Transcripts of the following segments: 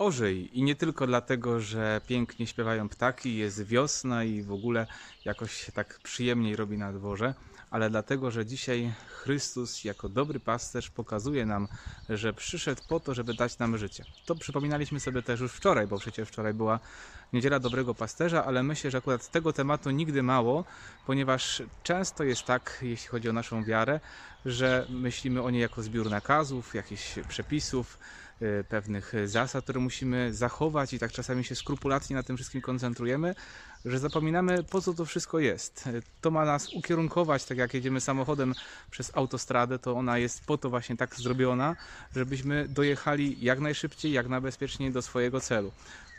Bożej i nie tylko dlatego, że pięknie śpiewają ptaki, jest wiosna i w ogóle jakoś się tak przyjemniej robi na dworze, ale dlatego, że dzisiaj Chrystus jako dobry pasterz pokazuje nam, że przyszedł po to, żeby dać nam życie. To przypominaliśmy sobie też już wczoraj, bo przecież wczoraj była Niedziela Dobrego Pasterza, ale myślę, że akurat tego tematu nigdy mało, ponieważ często jest tak, jeśli chodzi o naszą wiarę, że myślimy o niej jako zbiór nakazów, jakichś przepisów, pewnych zasad, które musimy zachować i tak czasami się skrupulatnie na tym wszystkim koncentrujemy, że zapominamy po co to wszystko jest. To ma nas ukierunkować, tak jak jedziemy samochodem przez autostradę, to ona jest po to właśnie tak zrobiona, żebyśmy dojechali jak najszybciej, jak najbezpieczniej do swojego celu.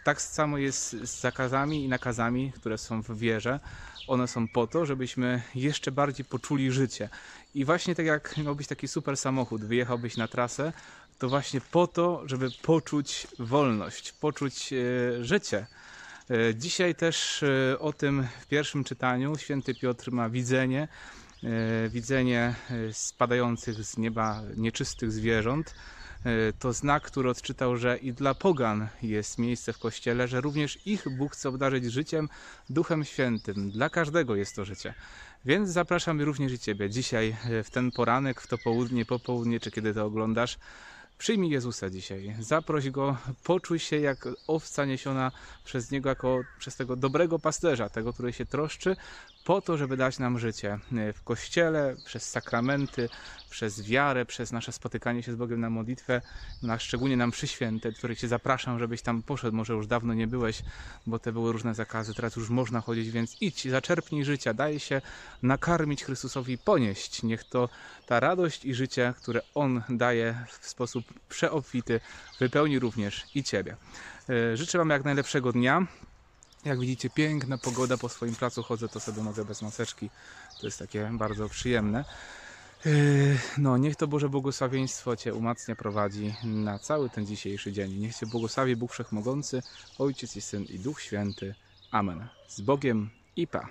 Tak samo jest z zakazami i nakazami, które są w wierze. One są po to, żebyśmy jeszcze bardziej poczuli życie. I właśnie tak jak miałbyś taki super samochód, wyjechałbyś na trasę, to właśnie po to, żeby poczuć wolność, poczuć e, życie. E, Dzisiaj też e, o tym w pierwszym czytaniu święty Piotr ma widzenie, widzenie spadających z nieba nieczystych zwierząt. E, To znak, który odczytał, że i dla pogan jest miejsce w kościele, że również ich Bóg chce obdarzyć życiem, Duchem Świętym. Dla każdego jest to życie. Więc zapraszam również i Ciebie dzisiaj e, w ten poranek, w to południe, popołudnie, czy kiedy to oglądasz. Przyjmij Jezusa dzisiaj, zaproś Go, poczuj się jak owca niesiona przez Niego, jako przez tego dobrego pasterza, tego, który się troszczy, po to, żeby dać nam życie w Kościele, przez sakramenty, przez wiarę, przez nasze spotykanie się z Bogiem na modlitwę, na szczególnie nam przy święte, których Cię zapraszam, żebyś tam poszedł, może już dawno nie byłeś, bo te były różne zakazy, teraz już można chodzić, więc idź, zaczerpnij życia, daj się nakarmić Chrystusowi, ponieść. Niech to ta radość i życie, które On daje w sposób przeobfity, wypełni również i Ciebie. E, Życzę Wam jak najlepszego dnia. Jak widzicie, piękna pogoda po swoim placu chodzę, to sobie mogę bez maseczki. To jest takie bardzo przyjemne. Yy, No, niech to Boże błogosławieństwo Cię umacnia, prowadzi na cały ten dzisiejszy dzień. Niech Cię błogosławi Bóg Wszechmogący, Ojciec i Syn i Duch Święty. Amen. Z Bogiem i Pa.